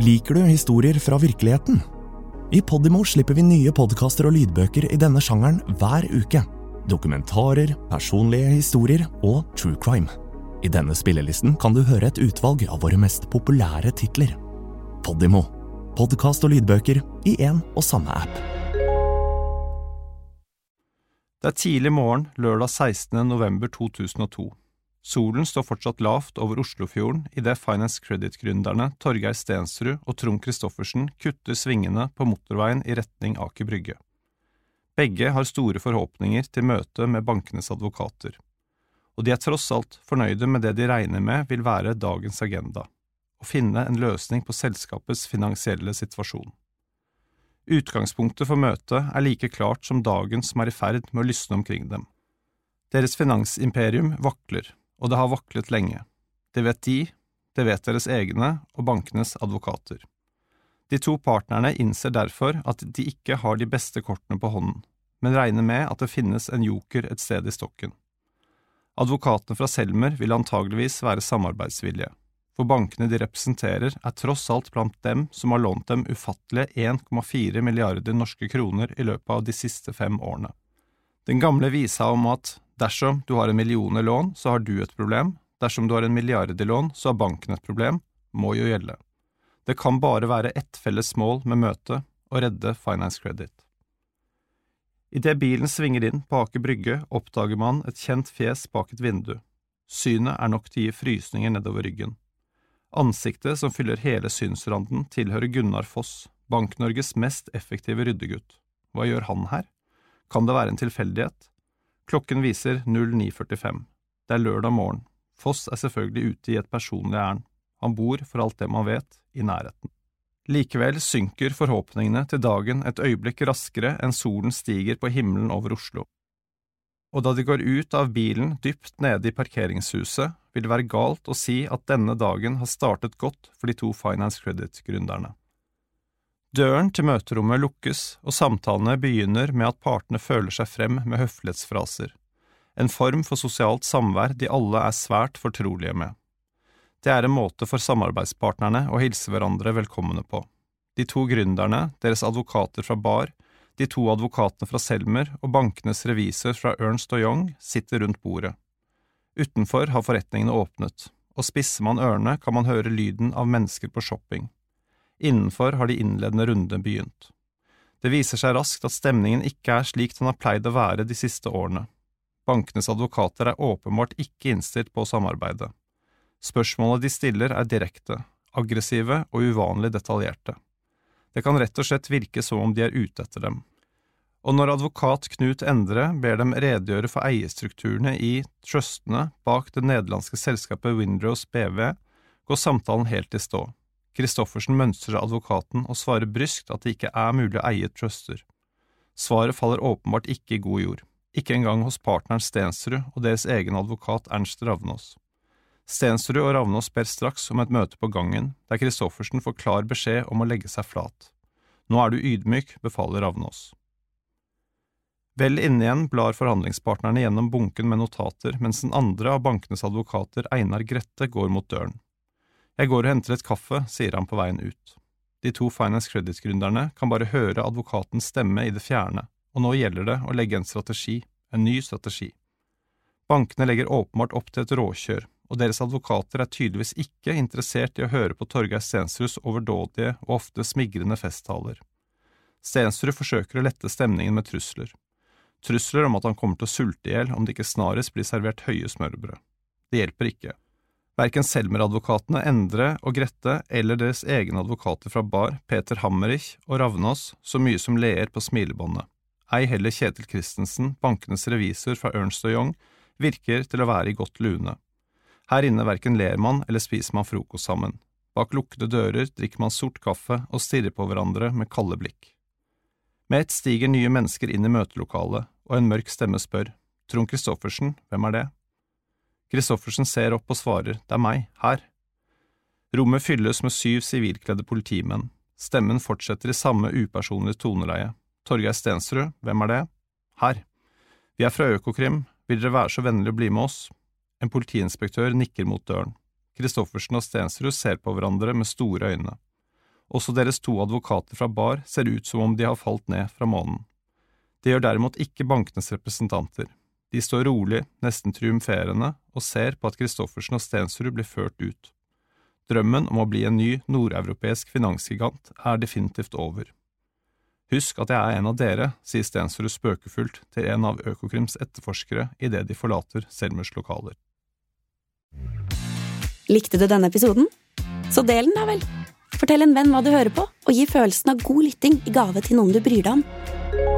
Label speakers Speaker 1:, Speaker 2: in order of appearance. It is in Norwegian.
Speaker 1: Liker du historier fra virkeligheten? I Podimo slipper vi nye podkaster og lydbøker i denne sjangeren hver uke. Dokumentarer, personlige historier og true crime. I denne spillelisten kan du høre et utvalg av våre mest populære titler. Podimo. Podkast og lydbøker i én og samme app.
Speaker 2: Det er tidlig morgen lørdag 16. november 2002. Solen står fortsatt lavt over Oslofjorden idet Finance Credit-gründerne Torgeir Stensrud og Trond Christoffersen kutter svingene på motorveien i retning Aker Brygge. Begge har store forhåpninger til møtet med bankenes advokater, og de er tross alt fornøyde med det de regner med vil være dagens agenda – å finne en løsning på selskapets finansielle situasjon. Utgangspunktet for møtet er like klart som dagen som er i ferd med å lysne omkring dem. Deres finansimperium vakler, og det har vaklet lenge. Det vet de, det vet deres egne og bankenes advokater. De to partnerne innser derfor at de ikke har de beste kortene på hånden, men regner med at det finnes en joker et sted i stokken. Advokatene fra Selmer vil antageligvis være samarbeidsvillige, for bankene de representerer er tross alt blant dem som har lånt dem ufattelige 1,4 milliarder norske kroner i løpet av de siste fem årene. Den gamle visa om at Dersom du har en million i lån, så har du et problem, dersom du har en milliard i lån, så har banken et problem, må jo gjelde. Det kan bare være ett felles mål med møtet, å redde Finance Credit. Idet bilen svinger inn på Aker Brygge, oppdager man et kjent fjes bak et vindu. Synet er nok til å gi frysninger nedover ryggen. Ansiktet som fyller hele synsranden, tilhører Gunnar Foss, Bank-Norges mest effektive ryddegutt. Hva gjør han her? Kan det være en tilfeldighet? Klokken viser 09.45. Det er lørdag morgen. Foss er selvfølgelig ute i et personlig ærend. Han bor, for alt det man vet, i nærheten. Likevel synker forhåpningene til dagen et øyeblikk raskere enn solen stiger på himmelen over Oslo. Og da de går ut av bilen dypt nede i parkeringshuset, vil det være galt å si at denne dagen har startet godt for de to Finance Credit-gründerne. Døren til møterommet lukkes, og samtalene begynner med at partene føler seg frem med høflighetsfraser, en form for sosialt samvær de alle er svært fortrolige med. Det er en måte for samarbeidspartnerne å hilse hverandre velkomne på. De to gründerne, deres advokater fra Bar, de to advokatene fra Selmer og bankenes revisor fra Ernst og Young sitter rundt bordet. Utenfor har forretningene åpnet, og spisser man ørene kan man høre lyden av mennesker på shopping. Innenfor har de innledende runde begynt. Det viser seg raskt at stemningen ikke er slik den har pleid å være de siste årene. Bankenes advokater er åpenbart ikke innstilt på å samarbeide. Spørsmålene de stiller er direkte, aggressive og uvanlig detaljerte. Det kan rett og slett virke som om de er ute etter dem. Og når advokat Knut Endre ber dem redegjøre for eierstrukturene i trustene bak det nederlandske selskapet Windrose BV, går samtalen helt i stå. Christoffersen mønstrer advokaten og svarer bryskt at det ikke er mulig å eie truster. Svaret faller åpenbart ikke i god jord, ikke engang hos partneren Stensrud og deres egen advokat Ernst Ravnås. Stensrud og Ravnås ber straks om et møte på gangen, der Christoffersen får klar beskjed om å legge seg flat. Nå er du ydmyk, befaler Ravnås. Vel inne igjen blar forhandlingspartnerne gjennom bunken med notater, mens den andre av bankenes advokater, Einar Grette, går mot døren. Jeg går og henter et kaffe, sier han på veien ut. De to Finance Credit-gründerne kan bare høre advokatens stemme i det fjerne, og nå gjelder det å legge en strategi, en ny strategi. Bankene legger åpenbart opp til et råkjør, og deres advokater er tydeligvis ikke interessert i å høre på Torgeir Stensruds overdådige og ofte smigrende festtaler. Stensrud forsøker å lette stemningen med trusler. Trusler om at han kommer til å sulte i hjel om det ikke snarest blir servert høye smørbrød. Det hjelper ikke. Verken Selmer-advokatene Endre og Grette eller deres egne advokater fra Bar, Peter Hammerich og Ravnås, så mye som ler på smilebåndet. Ei heller Kjetil Christensen, bankenes revisor fra Ernst og Young, virker til å være i godt lune. Her inne verken ler man eller spiser man frokost sammen. Bak lukkede dører drikker man sort kaffe og stirrer på hverandre med kalde blikk. Med ett stiger nye mennesker inn i møtelokalet, og en mørk stemme spør, Trond Christoffersen, hvem er det? Christoffersen ser opp og svarer, det er meg, her. Rommet fylles med syv sivilkledde politimenn. Stemmen fortsetter i samme upersonlige toneleie. Torgeir Stensrud, hvem er det? Her. Vi er fra Økokrim, vil dere være så vennlig å bli med oss? En politiinspektør nikker mot døren. Christoffersen og Stensrud ser på hverandre med store øyne. Også deres to advokater fra Bar ser ut som om de har falt ned fra månen. Det gjør derimot ikke bankenes representanter. De står rolig, nesten triumferende, og ser på at Christoffersen og Stensrud blir ført ut. Drømmen om å bli en ny nordeuropeisk finansgigant er definitivt over. Husk at jeg er en av dere, sier Stensrud spøkefullt til en av Økokrims etterforskere idet de forlater Selmers lokaler.
Speaker 3: Likte du denne episoden? Så del den, da vel! Fortell en venn hva du hører på, og gi følelsen av god lytting i gave til noen du bryr deg om.